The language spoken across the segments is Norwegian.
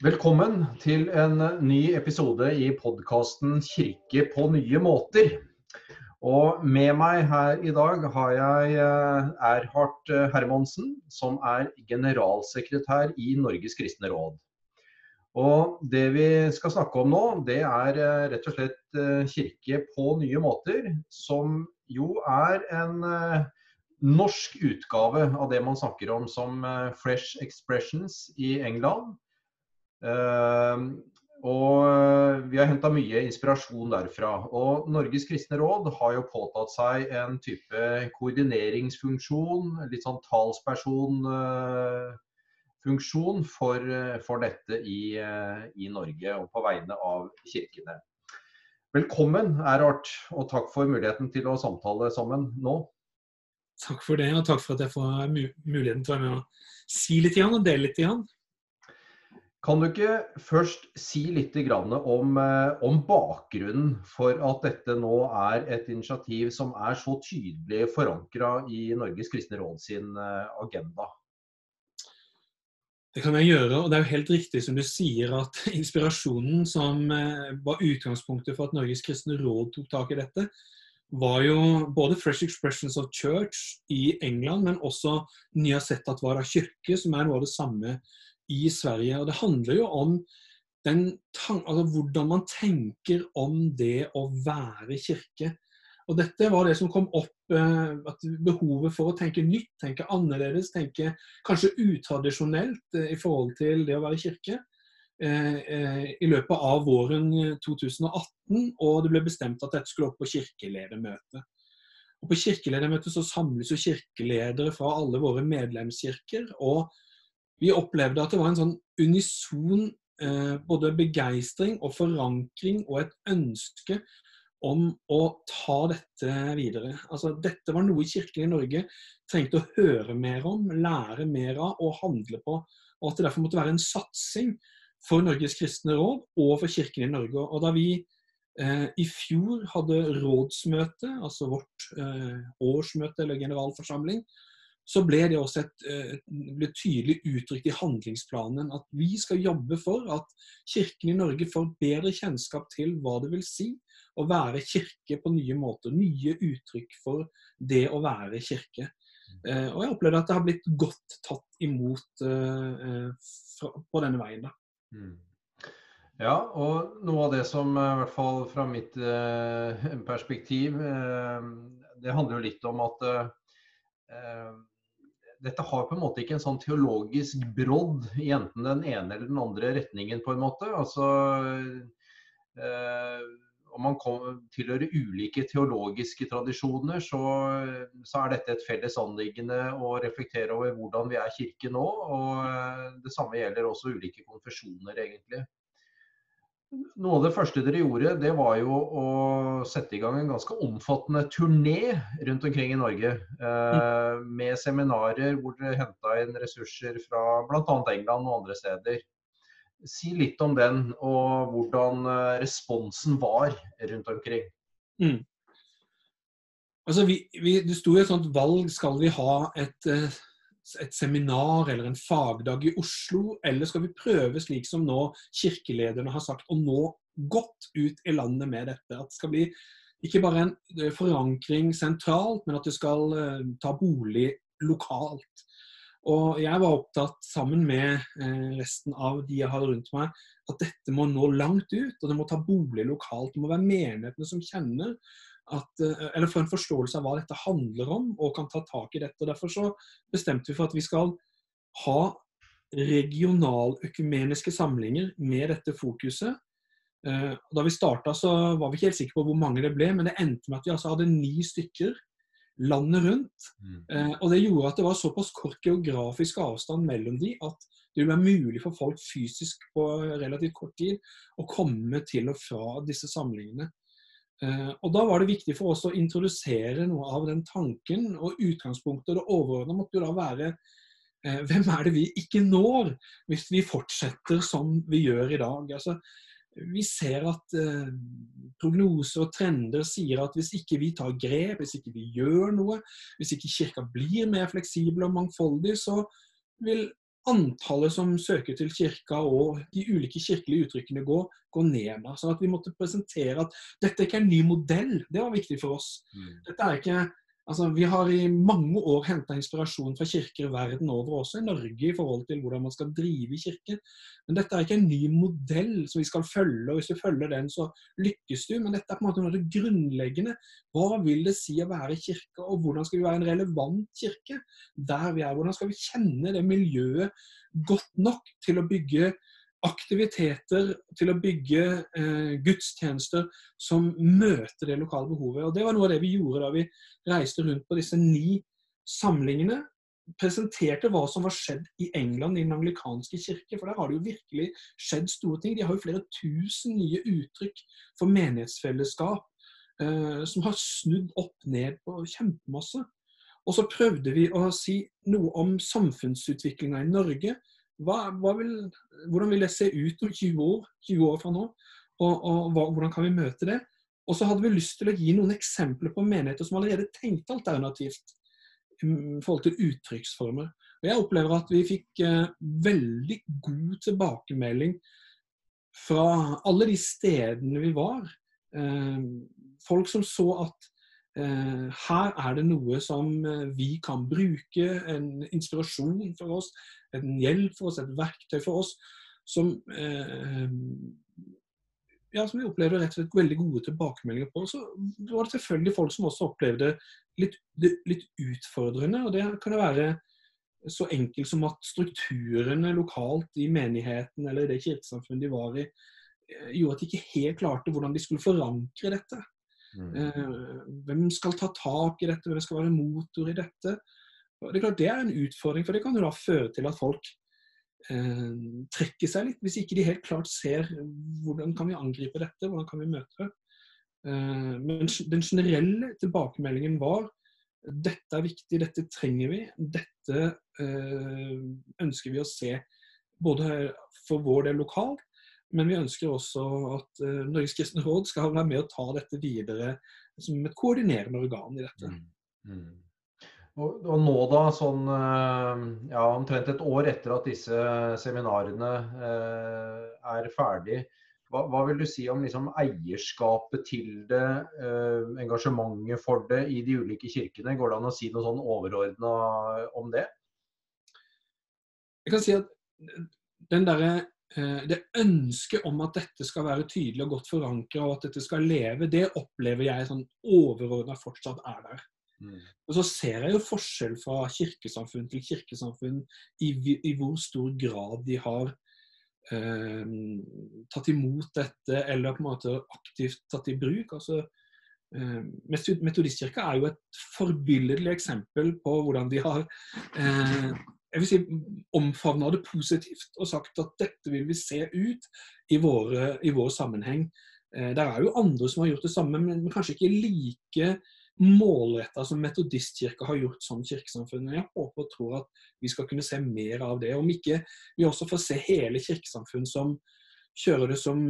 Velkommen til en ny episode i podkasten 'Kirke på nye måter'. Og med meg her i dag har jeg eh, Erhard Hermansen, som er generalsekretær i Norges kristne råd. Og det vi skal snakke om nå, det er eh, rett og slett eh, kirke på nye måter. Som jo er en norsk utgave av det man snakker om som Fresh Expressions i England. Ehm, og vi har henta mye inspirasjon derfra. Og Norges kristne råd har jo påtatt seg en type koordineringsfunksjon, litt sånn talspersonfunksjon for, for dette i, i, Norge og på vegne av kirkene. Velkommen, Erhard, og takk for muligheten til å samtale sammen nå. Takk for det, og takk for at jeg får muligheten til å være med og si litt igjen og dele litt. Kan du ikke først si litt om, eh, om, bakgrunnen for at dette nå er et initiativ som er så tydelig forankra i Norges kristne råd sin eh, agenda? Det kan jeg gjøre, og det er jo helt riktig som du sier at inspirasjonen som eh, var utgangspunktet for at Norges kristne råd tok tak i dette, var jo både Fresh Expressions of Church i England, men også Nya Settatwara kirke, som er noe av det samme i Sverige. Og det handler jo om altså hvordan man tenker om det å være kirke. Og Dette var det som kom opp, eh, at behovet for å tenke nytt, tenke annerledes, tenke kanskje utradisjonelt eh, i forhold til det å være kirke. Eh, I løpet av våren 2018, og det ble bestemt at dette skulle opp på kirkeledermøte. Og På kirkeledermøtet så samles jo kirkeledere fra alle våre medlemskirker. og vi opplevde at det var en sånn unison eh, både begeistring og forankring og et ønske om å ta dette videre. Altså, dette var noe Kirken i Norge trengte å høre mer om, lære mer av og handle på. Og at det derfor måtte være en satsing for Norges kristne råd og for Kirken i Norge. Og da vi eh, i fjor hadde rådsmøte, altså vårt eh, årsmøte eller generalforsamling, så ble det også et, eh, ble tydelig uttrykt i handlingsplanen at vi skal jobbe for at Kirken i Norge får bedre kjennskap til hva det vil si å være kirke på nye måter. Nye uttrykk for det å være kirke. Eh, og jeg opplevde at det har blitt godt tatt imot eh, på denne veien. da. Mm. Ja, og noe av det som i hvert fall fra mitt perspektiv Det handler jo litt om at dette har på en måte ikke en sånn teologisk brodd i enten den ene eller den andre retningen, på en måte. Altså, eh, om man tilhører ulike teologiske tradisjoner, så, så, er dette et felles anliggende å reflektere over hvordan vi er kirke nå. Og eh, det samme gjelder også ulike konfesjoner, egentlig. Noe av det første dere gjorde, det var jo å sette i gang en ganske omfattende turné rundt omkring i Norge. Eh, med seminarer hvor dere henta inn ressurser fra bl.a. England og andre steder. Si litt om den, og hvordan eh, responsen var rundt omkring. Mm. Altså, vi, vi, det sto jo et sånt valg skal vi ha et eh, et seminar eller en fagdag i Oslo, eller skal vi prøve, slik som nå kirkelederne har sagt, å nå godt ut i landet med dette? At det skal bli ikke bare en eh, forankring sentralt, men at det skal uh, ta bolig lokalt. Og jeg var opptatt, sammen med uh, resten av de jeg hadde rundt meg, at dette må nå langt ut, og det må ta bolig lokalt. Det må være menighetene som kjenner at, eh, eller få en forståelse av hva dette handler om, og kan ta tak i dette. og Derfor så bestemte vi for at vi skal ha regionaløkumeniske samlinger med dette fokuset. Eh, da vi starta, så var vi ikke helt sikre på hvor mange det ble, men det endte med at vi altså hadde ni stykker landet rundt. Mm. Eh, og det gjorde at det var såpass kort geografisk avstand mellom de at det ville være mulig for folk fysisk på relativt kort tid å komme til og fra disse samlingene. Eh, og Da var det viktig for oss å introdusere noe av den tanken. og Utgangspunktet det overordna måtte jo da være eh, hvem er det vi ikke når, hvis vi fortsetter som vi gjør i dag. Altså, vi ser at eh, prognoser og trender sier at hvis ikke vi tar grep, hvis ikke vi gjør noe, hvis ikke kirka blir mer fleksibel og mangfoldig, så vil antallet som søker til kirka og de ulike kirkelige uttrykkene går, går ned. Da. Sånn at vi måtte presentere at dette ikke er en ny modell, det var viktig for oss. Mm. Dette er ikke Altså, vi har i mange år henta inspirasjon fra kirker verden over, også i Norge, i forhold til hvordan man skal drive kirken. Men dette er ikke en ny modell som vi skal følge, og hvis du følger den, så lykkes du. Men dette er på en måte noe av det grunnleggende. Hva vil det si å være kirke, og hvordan skal vi være en relevant kirke der vi er? Hvordan skal vi kjenne det miljøet godt nok til å bygge aktiviteter til å bygge eh, gudstjenester som møter det lokale behovet. Og Det var noe av det vi gjorde da vi reiste rundt på disse ni samlingene. Presenterte hva som var skjedd i England, i den anglikanske kirke. For der har det jo virkelig skjedd store ting. De har jo flere tusen nye uttrykk for menighetsfellesskap eh, som har snudd opp ned på kjempemasse. Og så prøvde vi å si noe om samfunnsutviklinga i Norge hva, hva vil, hvordan vil det se ut om 20 år, 20 år fra nå? Og, og hva, hvordan kan vi møte det? Og så hadde vi lyst til å gi noen eksempler på menigheter som allerede tenkte alternativt i forhold til uttrykksformer. Og Jeg opplever at vi fikk eh, veldig god tilbakemelding fra alle de stedene vi var. Eh, folk som så at her er det noe som eh, vi kan bruke, en inspirasjon for oss, en hjelp for oss, et verktøy for oss, som, eh, ja, som vi opplevde rett og slett veldig gode tilbakemeldinger på. Så var det selvfølgelig folk som også opplevde litt, litt utfordrende. og Det kan jo være så enkelt som at strukturene lokalt i menigheten eller i det kirkesamfunnet de var i, eh, gjorde at de ikke helt klarte hvordan de skulle forankre dette. Mm. Eh, hvem skal ta tak i dette, hvem skal være motor i dette? Det er klart det er en utfordring, for det kan jo da føre til at folk eh, trekker seg litt. Hvis ikke de helt klart ser hvordan kan vi angripe dette, hvordan kan vi møte det. Eh, men den generelle tilbakemeldingen var dette er viktig, dette trenger vi. Dette eh, ønsker vi å se både for vår del lokalt, men vi ønsker også at uh, Norges kristne råd skal være med og ta dette videre som et koordinerende organ i dette. Mm. Mm. Og, og, nå da, sånn eh, ja, omtrent et år etter at disse seminarene eh, er ferdig, hva, hva, vil du si om liksom, eierskapet til det, eh, engasjementet for det i de ulike kirkene? Går det an å si noe sånn overordna om det? Jeg kan si at den derre eh, det ønsket om at dette skal være tydelig og godt forankra, og at dette skal leve, det opplever jeg sånn overordna fortsatt er der. Mm. Og så ser jeg jo forskjell fra kirkesamfunn til kirkesamfunn i, i hvor stor grad de har eh, tatt imot dette, eller på en måte aktivt tatt i bruk. altså eh, Metodistkirka er jo et forbilledlig eksempel på hvordan de har eh, jeg vil si, omfavna det positivt og sagt at dette vil vi se ut i, våre, i vår sammenheng. Eh, det er jo andre som har gjort det samme, men kanskje ikke like målretta som metodistkirka har gjort som kirkesamfunn. Jeg håper og tror at vi skal kunne se mer av det. Om ikke vi også får se hele kirkesamfunn som kjører det som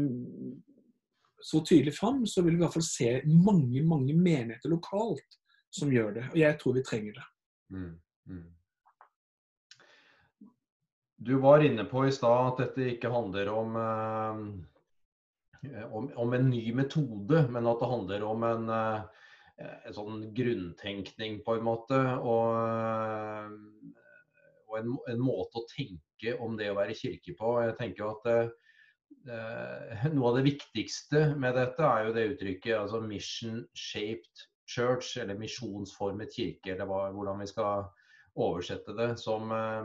så tydelig fram, så vil vi i hvert fall se mange mange menigheter lokalt som gjør det. Og jeg tror vi trenger det. Mm, mm. Du var inne på i stad at dette ikke handler om, eh, om, om, en ny metode, men at det handler om en eh, Eh, en sånn grunntenkning, på en måte. Og, og en, en, måte å tenke om det å være kirke på. Jeg tenker at eh, noe av det viktigste med dette er jo det uttrykket altså mission shaped church, eller misjonsformet kirke, eller hva, hvordan vi skal oversette det. Som, eh,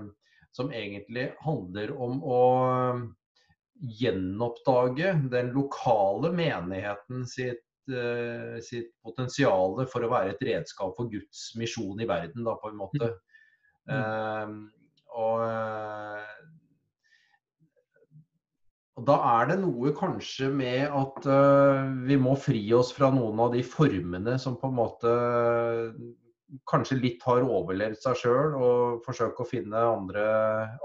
som egentlig handler om å gjenoppdage den lokale menigheten sitt uh, sitt potensial for å være et redskap for Guds misjon i verden, da, på en måte. Mm. Uh, og, uh, og, da er det noe kanskje med at vi må fri oss fra noen av de formene som på en måte kanskje litt har overlevd seg sjøl, og forsøker å finne andre,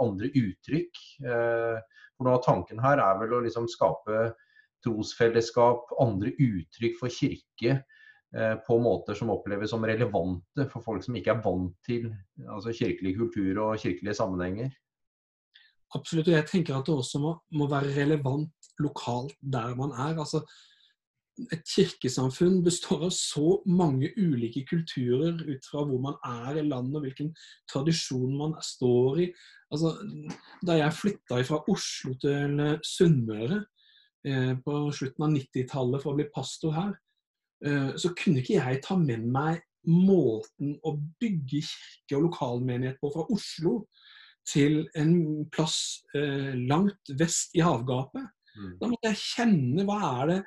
andre uttrykk. for noe av tanken her er vel å liksom skape trosfellesskap, andre uttrykk for kirke eh, på måter som oppleves som relevante for folk som ikke er vant til altså kirkelig kultur og kirkelige sammenhenger. absolutt. Og jeg tenker at det også må, må være relevant lokalt der man er. altså et kirkesamfunn består av så mange ulike kulturer ut fra hvor man er i landet og hvilken tradisjon man står i. Altså, da jeg flytta fra Oslo til Sunnmøre eh, på slutten av 90-tallet for å bli pastor her, eh, så kunne ikke jeg ta med meg måten å bygge kirke og lokalmenighet på fra Oslo til en plass eh, langt vest i havgapet. Mm. Da måtte jeg kjenne hva er det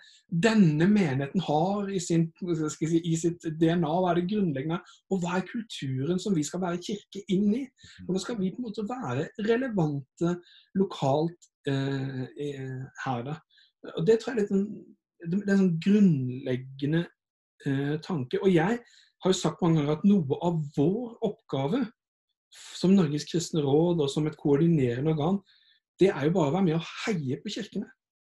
denne menigheten har i, sin, si, i, sitt DNA, hva er det grunnleggende, og hva er kulturen som vi skal være kirke inn i? Mm. Hvordan skal vi på en måte være relevante lokalt eh, her, da? Og Det tror jeg er litt en, det er en sånn grunnleggende eh, tanke. Og jeg har jo sagt mange ganger at noe av vår oppgave som Norges kristne råd og som et koordinerende organ, det er jo bare å være med og heie på kirkene.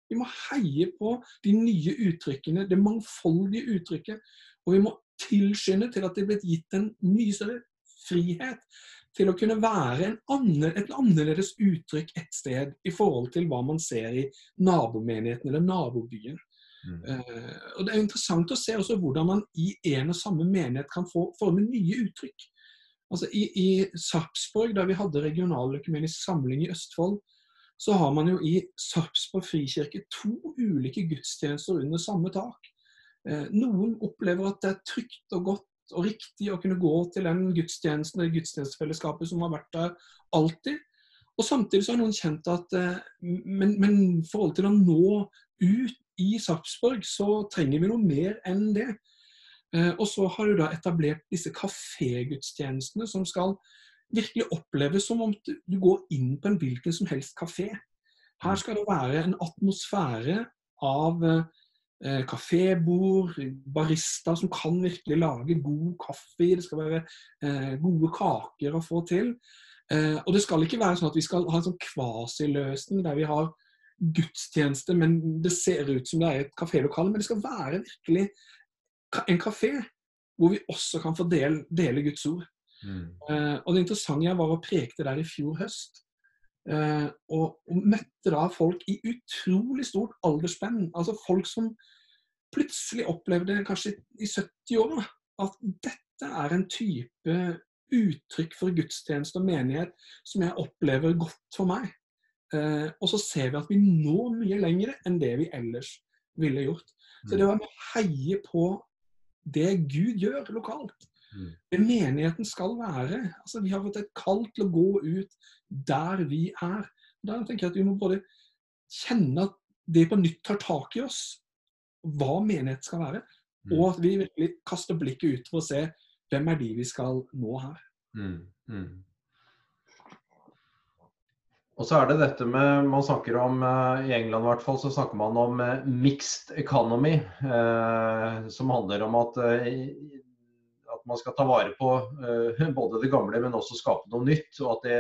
Vi må heie på de nye uttrykkene, det mangfoldige uttrykket. Og vi må tilskynde til at det er blitt gitt en mye større frihet til å kunne være annet, et annerledes uttrykk et sted i forhold til hva man ser i nabomenigheten eller nabobyen. Mm. Uh, og Det er interessant å se også hvordan man i en og samme menighet kan få forme nye uttrykk. Altså I, i Sarpsborg, da vi hadde regionaløkumenisk samling i Østfold, så har man jo i Sarpsborg frikirke to ulike gudstjenester under samme tak. Eh, noen opplever at det er trygt og godt og riktig å kunne gå til den gudstjenesten eller gudstjenestefellesskapet som har vært der alltid. Og samtidig så har noen kjent at eh, men, men i forhold til å nå ut i Sarpsborg, så trenger vi noe mer enn det. Eh, og så har du da etablert disse kafégudstjenestene som skal virkelig oppleves som om du går inn på en hvilken som helst kafé. Her mm. skal det være en atmosfære av eh, kafébord, barister som kan virkelig lage god kaffe. Det skal være eh, gode kaker å få til. Eh, og det skal ikke være sånn at vi skal ha en sånn kvasiløsning der vi har gudstjeneste, men det ser ut som det er et kafélokale. Men det skal være virkelig en kafé hvor vi også kan få del, dele Guds ord. Mm. Uh, og det interessante jeg var og prekte der i fjor høst. Uh, og, og, møtte da folk i utrolig stort aldersspenn. Altså folk som plutselig opplevde, kanskje i 70-åra, at dette er en type uttrykk for gudstjeneste og menighet som jeg opplever godt for meg. Uh, og så ser vi at vi når mye lenger enn det vi ellers ville gjort. Så mm. det var å heie på det Gud gjør lokalt. Mm. Det menigheten skal være. Altså, vi har fått et kall til å gå ut der vi er. Da tenker jeg at vi må både kjenne at det på nytt tar tak i oss, hva menighet skal være, mm. og at vi virkelig kaster blikket ut for å se hvem er de vi skal nå her. Mm. Mm. Og så er det dette med Man snakker om eh, I England i hvert fall så snakker man om eh, mixed economy. Eh, som handler om at, eh, at man skal ta vare på eh, både det gamle, men også skape noe nytt. Og at det,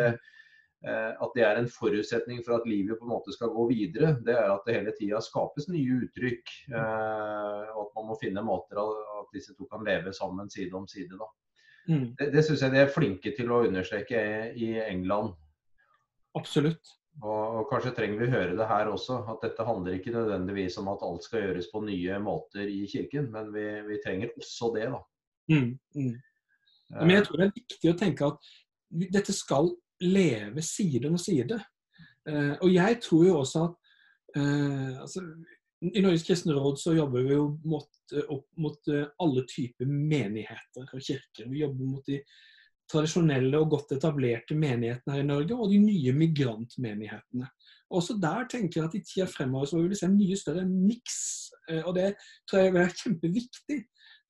eh, at det, er en forutsetning for at livet på en måte skal gå videre. Det er at det hele tida skapes nye uttrykk. og at man må finne måter at disse to kan leve sammen side om side. Mm. Det, det syns jeg de er flinke til å understreke i England. Absolutt. Og, og, kanskje trenger vi høre det her også, at dette handler ikke nødvendigvis om at alt skal gjøres på nye måter i kirken, men vi, vi trenger også det, da. Mm, mm. Men jeg tror det er viktig å tenke at dette skal leve side om side. Uh, og jeg tror jo også at uh, altså, I Norges kristne råd så jobber vi jo mot, opp mot alle typer menigheter og kirker. Vi jobber mot de tradisjonelle og godt etablerte menighetene her i Norge, og de nye migrantmenighetene. Også der tenker jeg at i tida fremover så vil vi se en mye større miks. Eh, og det tror jeg er kjempeviktig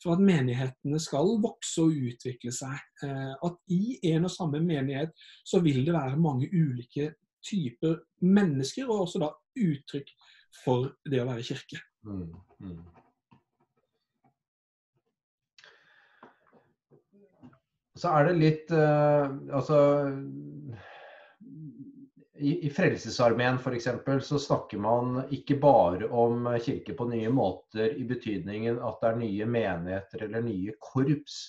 for at menighetene skal vokse og utvikle seg. Eh, at i en og samme menighet så vil det være mange ulike typer mennesker, og også da uttrykk for det å være kirke. Mm, mm. Så er det litt uh, Altså i, i Frelsesarmeen f.eks. så snakker man ikke bare om kirke på nye måter i betydningen at det er nye menigheter eller nye korps,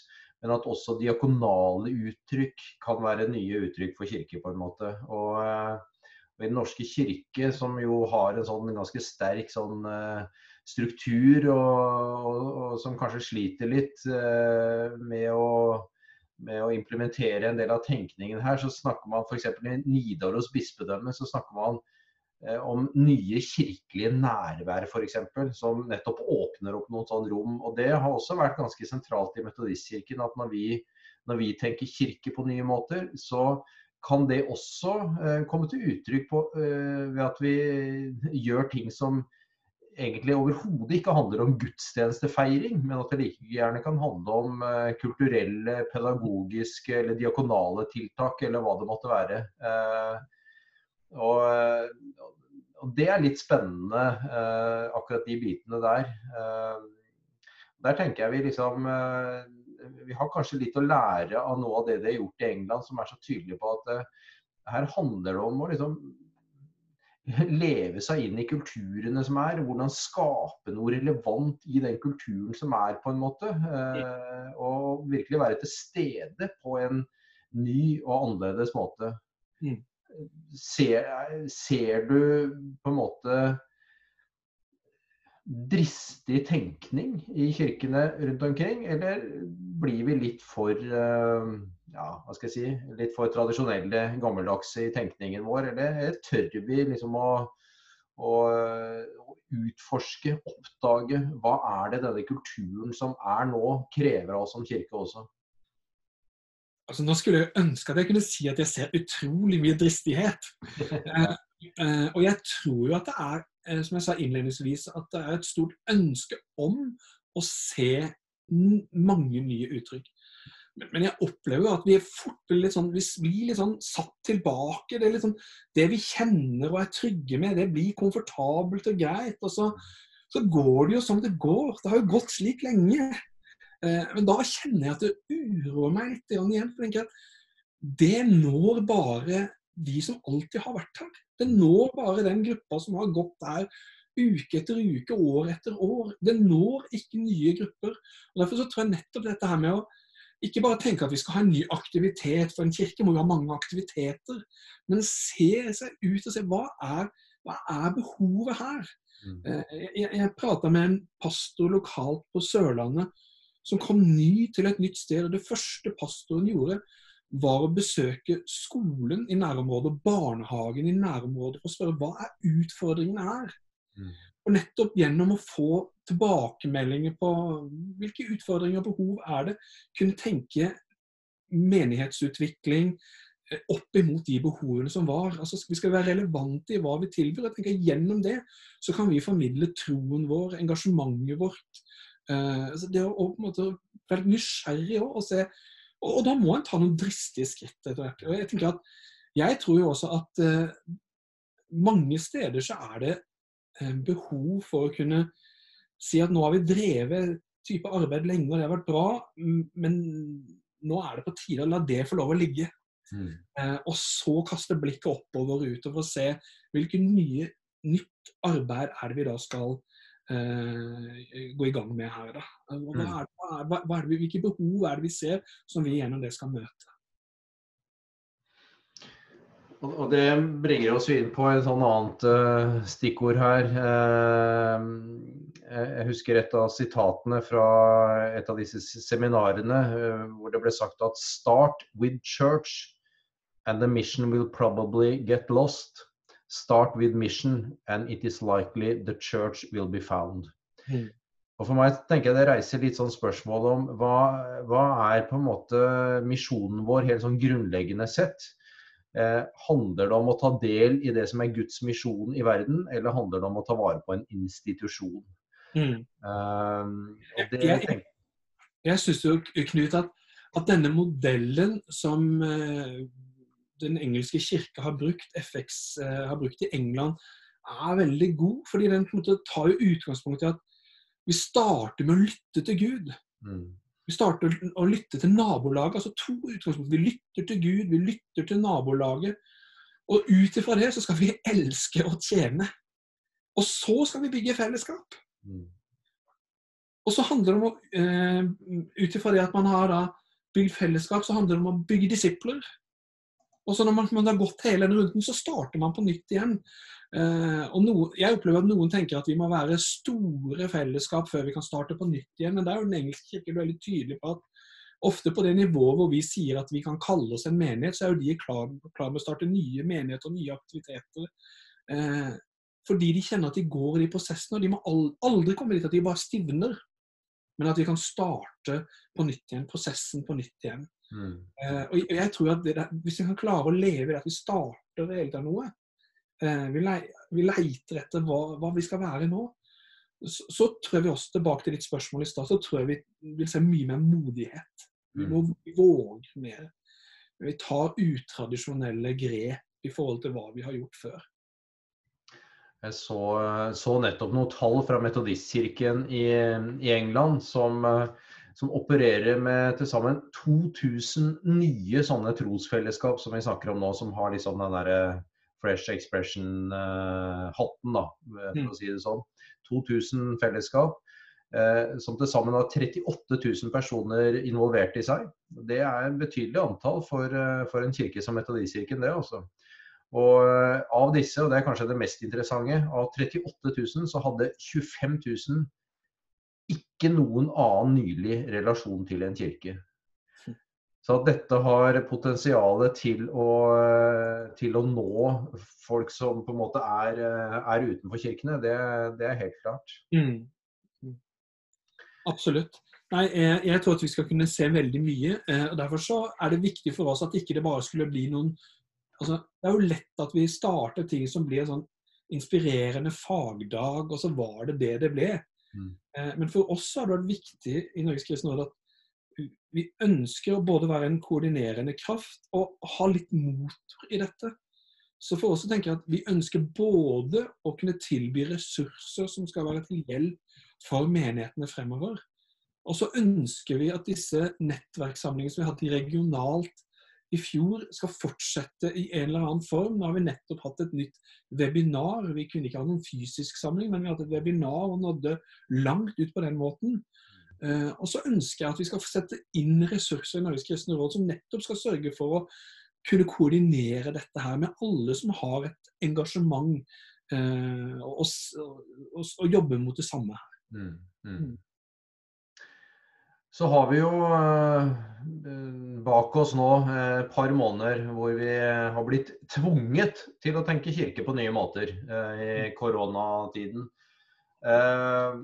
men at også diakonale uttrykk kan være nye uttrykk for kirke, på en måte. Og, Og I Den norske kirke, som jo har en sånn ganske sterk sånn struktur, og, og, og, som kanskje sliter litt med å med å implementere en del av tenkningen her, så snakker man f.eks. i Nidaros bispedømme så snakker man eh, om nye kirkelige nærvær f.eks. Som nettopp åpner opp noen sånn rom. Og Det har også vært ganske sentralt i Metodistkirken at når vi, når vi tenker kirke på nye måter, så kan det også eh, komme til uttrykk på, eh, ved at vi gjør ting som egentlig overhodet ikke handler om gudstjenestefeiring, men at det like gjerne kan handle om uh, kulturelle, pedagogiske eller diakonale tiltak, eller hva det måtte være. Uh, og, og, det er litt spennende, akkurat de bitene der. der tenker jeg vi liksom Vi har kanskje litt å lære av noe av det de har gjort i England, som er så tydelig på at her handler det om å liksom leve seg inn i kulturene som er, hvordan skape noe relevant i den kulturen som er, på en måte. Eh, og virkelig være til stede på en ny og annerledes måte. Mm. Ser, ser, du på en måte dristig tenkning i kirkene rundt omkring, eller blir vi litt for uh, ja, hva skal jeg si, litt for tradisjonelle, gammeldagse i tenkningen vår? Eller tør vi liksom å, å, utforske, oppdage hva er det denne kulturen som er nå, krever av oss som kirke også? Altså, nå skulle jeg ønske at jeg kunne si at jeg ser utrolig mye dristighet. eh, eh, og jeg tror jo at det er, eh, som jeg sa innledningsvis, at det er et stort ønske om å se mange nye uttrykk. Men jeg opplever at vi er fort litt sånn, vi blir litt sånn satt tilbake. Det, sånn, det vi kjenner og er trygge med, det blir komfortabelt og greit. Og så, så, går det jo som det går. Det har jo gått slik lenge. Eh, men da kjenner jeg at det uroer meg litt igjen. For jeg at det når bare de som alltid har vært her. Det når bare den gruppa som har gått der uke etter uke, år etter år. Det når ikke nye grupper. Og Derfor så tror jeg nettopp dette her med å ikke bare tenke at vi skal ha en ny aktivitet, for en kirke må jo ha mange aktiviteter. Men se seg ut og se hva er, hva er behovet her. Mm. Eh, jeg, jeg prata med en pastor lokalt på Sørlandet som kom ny til et nytt sted. og Det første pastoren gjorde, var å besøke skolen i nærområdet og barnehagen i nærområdet for å spørre hva er utfordringene her. Mm. Og nettopp gjennom å få tilbakemeldinger på hvilke utfordringer og behov er det, kunne tenke menighetsutvikling eh, opp imot de behovene som var. Altså, vi skal være relevante i hva vi tilbyr. Jeg tenker Gjennom det så kan vi formidle troen vår, engasjementet vårt. Uh, altså det å, å, på en måte være nysgjerrig også, og se og, og, da må en ta noen dristige skritt etter hvert. Og jeg tenker at jeg tror jo også at eh, mange steder så er det Eh, behov for å kunne si at nå har vi drevet type arbeid lenge, og det har vært bra, men nå er det på tide å la det få lov å ligge. Mm. Eh, og så kaste blikket oppover og utover og se hvilket nye, nytt arbeid er det vi da skal gå i gang med her. Da. Hva mm. er, hva, hva er det, hvilke behov er det vi ser som vi gjennom det skal møte? Og det bringer oss inn på et sånn annet uh, stikkord her. Uh, jeg husker et av sitatene fra et av disse seminarene hvor det ble sagt at 'start with church and the mission will probably get lost'. Start with mission and it is likely the church will be found. Mm. Og For meg tenker jeg det reiser litt sånn spørsmål om hva, hva er på en måte misjonen vår helt sånn grunnleggende sett? Eh, handler det om å ta del i det som er Guds misjon i verden, eller handler det om å ta vare på en institusjon? Mm. Uh, det, jeg jeg, jeg syns jo, Knut, at, at, denne modellen som uh, den engelske kirke har brukt, FX uh, har brukt i England, er veldig god. Fordi den på en måte tar jo utgangspunkt i at vi starter med å lytte til Gud. Mm. Vi starter å lytte til nabolaget. altså to utgangspunkt. Vi lytter til Gud, vi lytter til nabolaget. Og ut ifra det så skal vi elske og tjene. Og så skal vi bygge fellesskap. Mm. Og så handler det om å uh, Ut ifra det at man har da bygd fellesskap, så handler det om å bygge disipler. Og så når man, man, har gått hele den runden, så starter man på nytt igjen. Eh, og no, Jeg opplever at noen tenker at vi må være store fellesskap før vi kan starte på nytt igjen. Men det er jo den engelske kirken veldig tydelig på at ofte på det nivået hvor vi sier at vi kan kalle oss en menighet, så er jo de klar, klar med å starte nye menigheter og nye aktiviteter. Eh, fordi de kjenner at de går i de prosessene, og de må aldri komme dit at de bare stivner. Men at vi kan starte på nytt igjen, prosessen på nytt igjen. Mm. Eh, og jeg tror at der, Hvis vi kan klare å leve i det at vi starter hele tatt noe, eh, vi, le, vi, leiter etter hva, hva, vi skal være nå, så, så, tror jeg vi også, tilbake til ditt spørsmål i stad, så tror jeg vi vil se mye mer modighet. Vi mm. må våge mer. Vi tar utradisjonelle grep i forhold til hva vi har gjort før. Jeg så, så nettopp noen tall fra Metodistkirken i, i England som, som, opererer med til sammen 2000 nye sånne trosfellesskap som vi snakker om nå, som har liksom den derre fresh expression-hatten, da, for mm. å si det sånn. 2000 fellesskap. Eh, som til sammen har 38 000 personer involvert i seg. Det er en betydelig antall for, eh, for en kirke som Metodistkirken, det også. Og eh, av disse, og det er kanskje det mest interessante, av 38 000 så hadde 25 000 ikke noen annen nylig relasjon til en kirke. Så at dette har potensial til til å nå folk som på en måte er, er utenfor kirkene, det, det, er helt klart. Mm. mm. Absolutt. Nei, jeg, jeg, tror at vi skal kunne se veldig mye. Eh, og Derfor så er det viktig for oss at ikke det bare skulle bli noen altså, Det er jo lett at vi starter ting som blir sånn inspirerende fagdag, og så var det det det ble. Mm. Eh, men for oss har det vært viktig i Norges kristne råd at vi ønsker å både være en koordinerende kraft og ha litt motor i dette. Så for oss tenker jeg at vi ønsker både å kunne tilby ressurser som skal være til hjelp for menighetene fremover. Og så ønsker vi at disse nettverkssamlingene som vi har hatt regionalt i fjor skal fortsette i en eller annen form. Nå har vi nettopp hatt et nytt webinar. Vi kunne ikke ha noen fysisk samling, men vi hadde et webinar og nådde langt ut på den måten. Uh, og så ønsker jeg at vi skal sette inn ressurser i Norges kristne råd som nettopp skal sørge for å kunne koordinere dette her med alle som har et engasjement uh, og, og, og, og jobber mot det samme her. Mm, mm. Så har vi jo eh, bak oss nå et par måneder hvor vi har blitt tvunget til å tenke kirke på nye måter eh, i mm. koronatiden. Eh,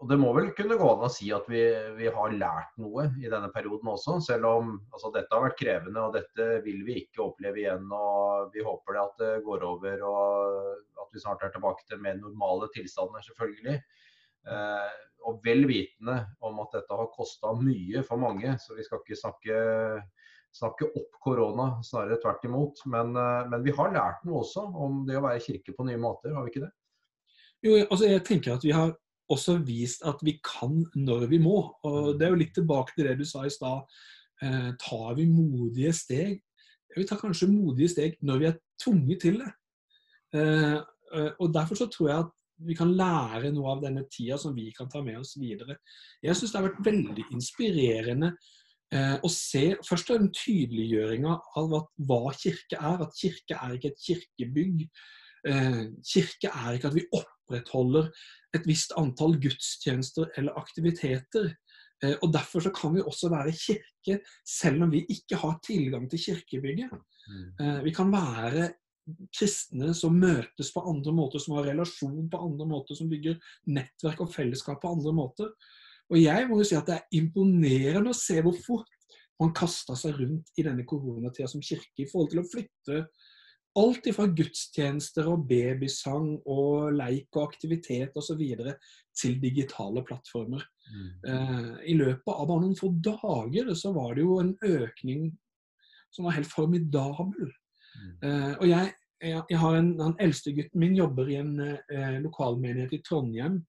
og det må vel kunne gå an å si at vi, vi har lært noe i denne perioden også. Selv om altså, dette har vært krevende og dette vil vi ikke oppleve igjen. og Vi håper det at det går over og at vi snart er tilbake til mer normale tilstander, selvfølgelig. Eh, og vel vitende om at dette har kosta mye for mange. Så vi skal ikke snakke, snakke opp korona, snarere tvert imot. Men, eh, men, vi har lært noe også om det å være kirke på nye måter, har vi ikke det? Jo, altså jeg tenker at vi har også vist at vi kan når vi må. Og mm. Det er jo litt tilbake til det du sa i stad. Eh, tar vi modige steg? Vi tar kanskje modige steg når vi er tvunget til det. Eh, eh og Derfor så tror jeg at vi kan lære noe av denne tida som vi kan ta med oss videre. Jeg syns det har vært veldig inspirerende eh, å se først den tydeliggjøringa av at, hva kirke er. At kirke er ikke et kirkebygg. Eh, kirke er ikke at vi opprettholder et visst antall gudstjenester eller aktiviteter. Eh, og Derfor så kan vi også være kirke selv om vi ikke har tilgang til kirkebygget. Mm. Eh, vi kan være kristne som møtes på andre måter, som har relasjon på andre måter, som bygger nettverk og fellesskap på andre måter. Og jeg må jo si at det er imponerende å se hvor fort man kasta seg rundt i denne koronatida som kirke i forhold til å flytte alt ifra gudstjenester og babysang og leik og aktivitet osv. til digitale plattformer. Mm. Eh, I løpet av bare noen få dager så var det jo en økning som var helt formidabel. Mm. Uh, og jeg, jeg, har en, Han eldste gutten min jobber i en eh, lokalmenighet i Trondheim.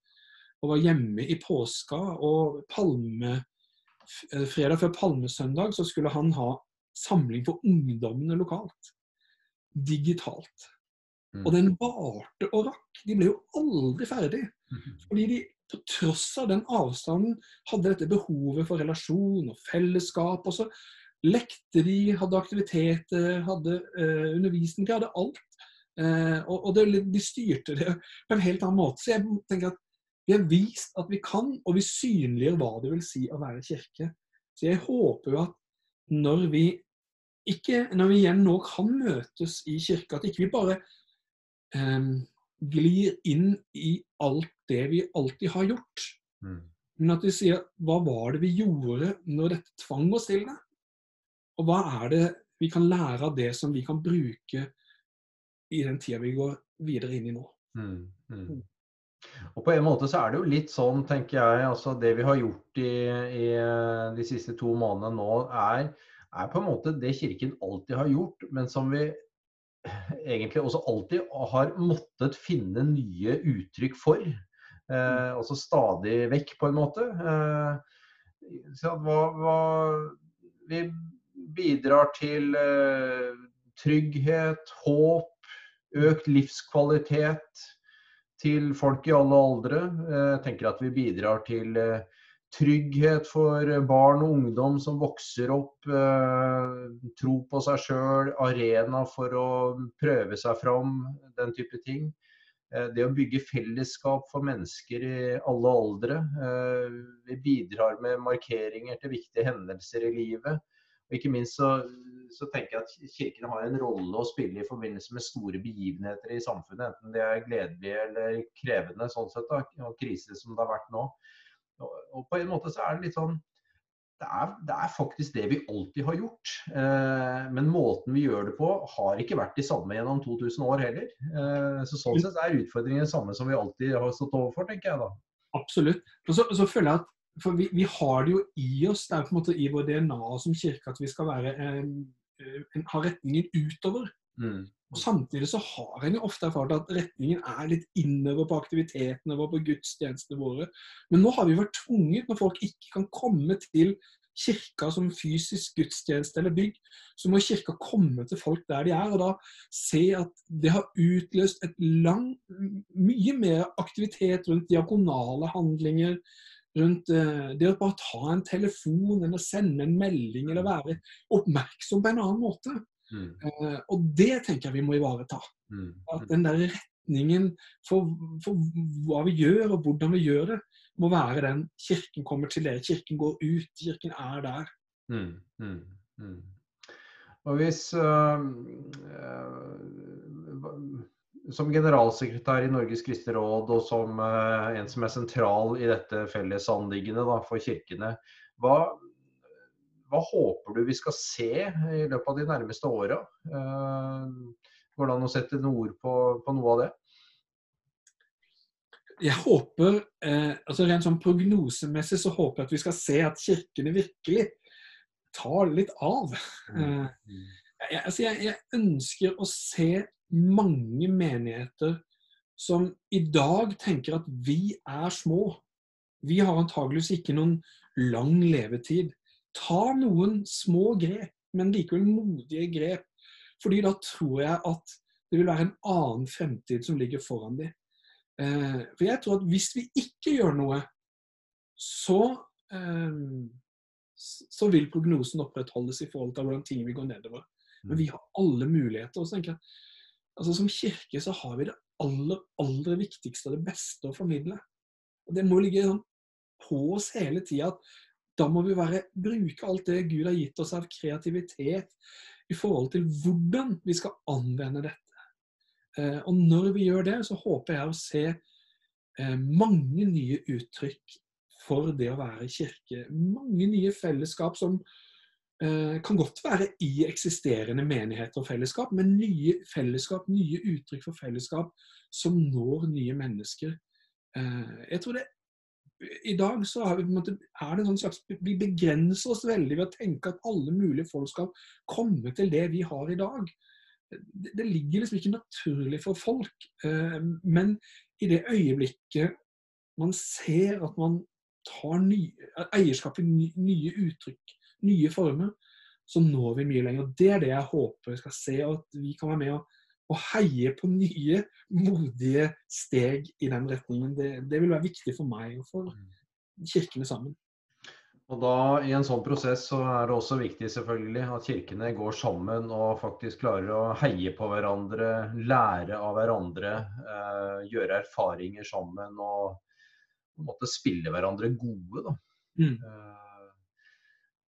Og var hjemme i påska. Og palme, uh, fredag før palmesøndag så skulle han ha samling for ungdommene lokalt. Digitalt. Mm. Og den varte og rakk. De ble jo aldri ferdig. Mm. Fordi de på tross av den avstanden hadde dette behovet for relasjon og fellesskap. Og så lekte de, hadde aktiviteter, hadde uh, undervisning, de hadde alt. Uh, og, og det, de styrte det på en helt annen måte. Så jeg tenker at vi har vist at vi kan, og vi synliggjør hva det vil si å være kirke. Så jeg håper jo at når vi ikke, når vi igjen nå kan møtes i kirka, at ikke vi bare um, glir inn i alt det vi alltid har gjort. Mm. Men at vi sier hva var det vi gjorde når dette tvang oss til det? Og hva er det vi kan lære av det som vi kan bruke i den tida vi går videre inn i nå? Mm. Mm. mm. Og på en måte så er det jo litt sånn, tenker jeg, altså det vi har gjort i, i de siste to månedene nå, er, er, på en måte det Kirken alltid har gjort, men som vi egentlig også alltid har måttet finne nye uttrykk for. Eh, også stadig vekk, på en måte. Eh, hva, hva, vi bidrar til eh, trygghet, håp, økt livskvalitet til folk i alle aldre. Eh, jeg tenker at vi bidrar til eh, trygghet for barn og ungdom som vokser opp, tro på seg sjøl, arena for å prøve seg fram, den type ting. Det å bygge fellesskap for mennesker i alle aldre. Vi bidrar med markeringer til viktige hendelser i livet. Og ikke minst så, så, tenker jeg at Kirken har en rolle å spille i forbindelse med store begivenheter i samfunnet. Enten det er gledelige eller krevende, sånn sett, da, og krise som det har vært nå. Og på en måte så er det litt sånn det er, det er faktisk det vi alltid har gjort. Eh, men måten vi gjør det på, har ikke vært de samme gjennom 2000 år heller. Eh, så sånn sett er utfordringen den samme som vi alltid har stått overfor, tenker jeg da. Absolutt. Og så, så føler jeg at for vi, vi, har det jo i oss, det er på en måte i vår DNA som kirke at vi skal være, eh, ha retningen utover. Mm. Og Samtidig så har en jo ofte erfart at retningen er litt innover på aktivitetene våre, på gudstjenestene våre. Men nå har vi vært tvunget, når folk ikke kan komme til kirka som fysisk gudstjeneste eller bygg, så må kirka komme til folk der de er, og da se at det har utløst et lang, mye mer aktivitet rundt diakonale handlinger, rundt uh, det å bare ta en telefon eller sende en melding eller være oppmerksom på en annen måte. Mm. Uh, og det tenker jeg vi må ivareta. Mm. At den der retningen for, for, hva vi gjør og hvordan vi gjør det, må være den kirken kommer til dere. Kirken går ut, kirken er der. Mm. mm, mm. Og hvis uh, som generalsekretær i Norges kristne råd og som uh, en som er sentral i dette fellesanliggende for kirkene, hva, hva håper du vi skal se i løpet av de nærmeste åra? Eh, går det an å sette noen ord på, på, noe av det? Jeg håper, eh, altså Rent sånn prognosemessig så håper jeg at vi skal se at kirkene virkelig tar litt av. Mm. Eh, jeg, altså jeg, jeg, ønsker å se mange menigheter som i dag tenker at vi er små. Vi har antageligvis ikke noen lang levetid ta noen små grep, men likevel modige grep. Fordi da tror jeg at det vil være en annen fremtid som ligger foran dem. Eh, for jeg tror at hvis vi ikke gjør noe, så, eh, så vil prognosen opprettholdes i forhold til hvordan ting vil gå nedover. Men vi har alle muligheter. og så tenker jeg, altså Som kirke så har vi det aller, aller viktigste og det beste å formidle. Og Det må ligge sånn på oss hele tida at da må vi være, bruke alt det Gud har gitt oss av kreativitet i forhold til hvordan vi skal anvende dette. Eh, og når vi gjør det, så håper jeg å se eh, mange nye uttrykk for det å være kirke. Mange nye fellesskap som kan godt være i eksisterende menigheter og fellesskap, men nye fellesskap, nye uttrykk for fellesskap som når nye mennesker. Jeg tror det i dag så er, vi, er det en sånn slags Vi begrenser oss veldig ved å tenke at alle mulige folk skal komme til det vi har i dag. Det, ligger liksom ikke naturlig for folk. Eh, men i det øyeblikket man ser at man tar ny, eierskap i nye uttrykk, nye former, så når vi mye lenger. Det er det jeg håper vi skal se, og at vi kan være med og og heie på nye, modige steg i den retningen. Det, det vil være viktig for meg og for mm. kirkene sammen. Og da I en sånn prosess så er det også viktig selvfølgelig at kirkene går sammen og faktisk klarer å heie på hverandre, lære av hverandre, eh, gjøre erfaringer sammen og på en måte spille hverandre gode. da. Mm. Eh,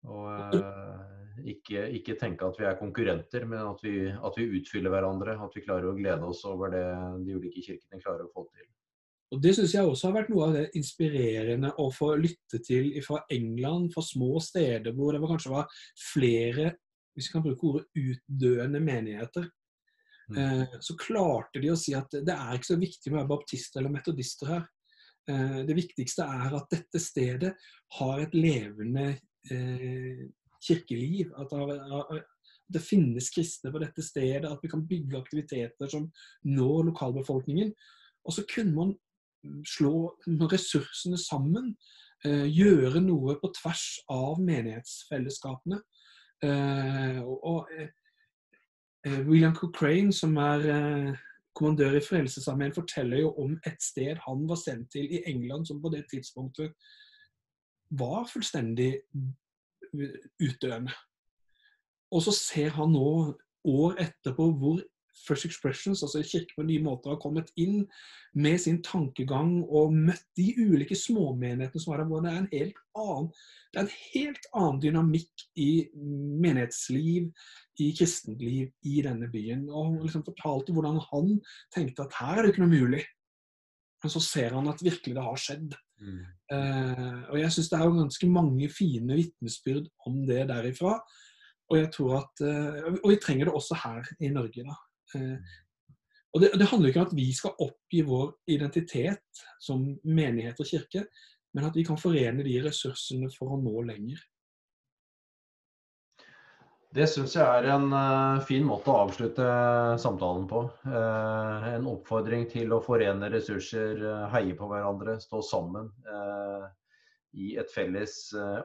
og eh, ikke, ikke, tenke at vi er konkurrenter, men at vi, at vi utfyller hverandre. At vi klarer å glede oss over det de ulike kirkene klarer å få til. Og Det syns jeg også har vært noe av det inspirerende å få lytte til fra England, fra små steder hvor det kanskje var flere hvis vi kan bruke ordet utdøende menigheter. Mm. Eh, så klarte de å si at det er ikke så viktig med baptister eller metodister her. Eh, det viktigste er at dette stedet har et levende eh, kirkeliv. At det finnes kristne på dette stedet, at vi kan bygge aktiviteter som når lokalbefolkningen. Og så kunne man slå ressursene sammen. Eh, gjøre noe på tvers av menighetsfellesskapene. Eh, og, eh, William Cochrane, som er kommandør i Frelsesarmeen, forteller jo om et sted han var sendt til i England, som på det tidspunktet var fullstendig utdøende. Og så ser han nå, år etterpå, hvor First Expressions, altså Kirke på nye måter, har kommet inn med sin tankegang og møtt de ulike småmenighetene som var der. hvor Det er en helt annen, det er en helt annen dynamikk i menighetsliv, i kristent liv i denne byen. Og liksom fortalte hvordan han tenkte at her er det ikke noe mulig. Men så ser han at virkelig det har skjedd. Mm. Uh, og jeg syns det er jo ganske mange fine vitnesbyrd om det derifra. Og jeg tror at, eh, og vi trenger det også her i Norge. da. Eh, og det, det, handler ikke om at vi skal oppgi vår identitet som menighet og kirke, men at vi kan forene de ressursene for å nå lenger. Det syns jeg er en uh, fin måte å avslutte samtalen på. Uh, en oppfordring til å forene ressurser, uh, heie på hverandre, stå sammen i et felles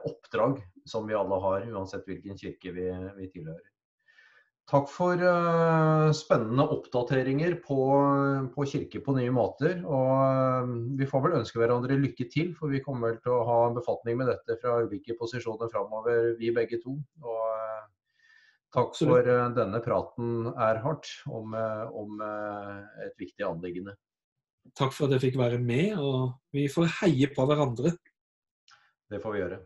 oppdrag som vi alle har, uansett hvilken kirke vi, vi tilhører. Takk for spennende oppdateringer på, på, kirke på nye måter. Og vi får vel ønske hverandre lykke til, for vi kommer vel til å ha en befatning med dette fra ulike posisjoner framover, vi begge to. Og takk for denne praten, Erhard, om, om et viktig anliggende. Takk for at jeg fikk være med, og vi får heie på hverandre. Det får vi gjøre.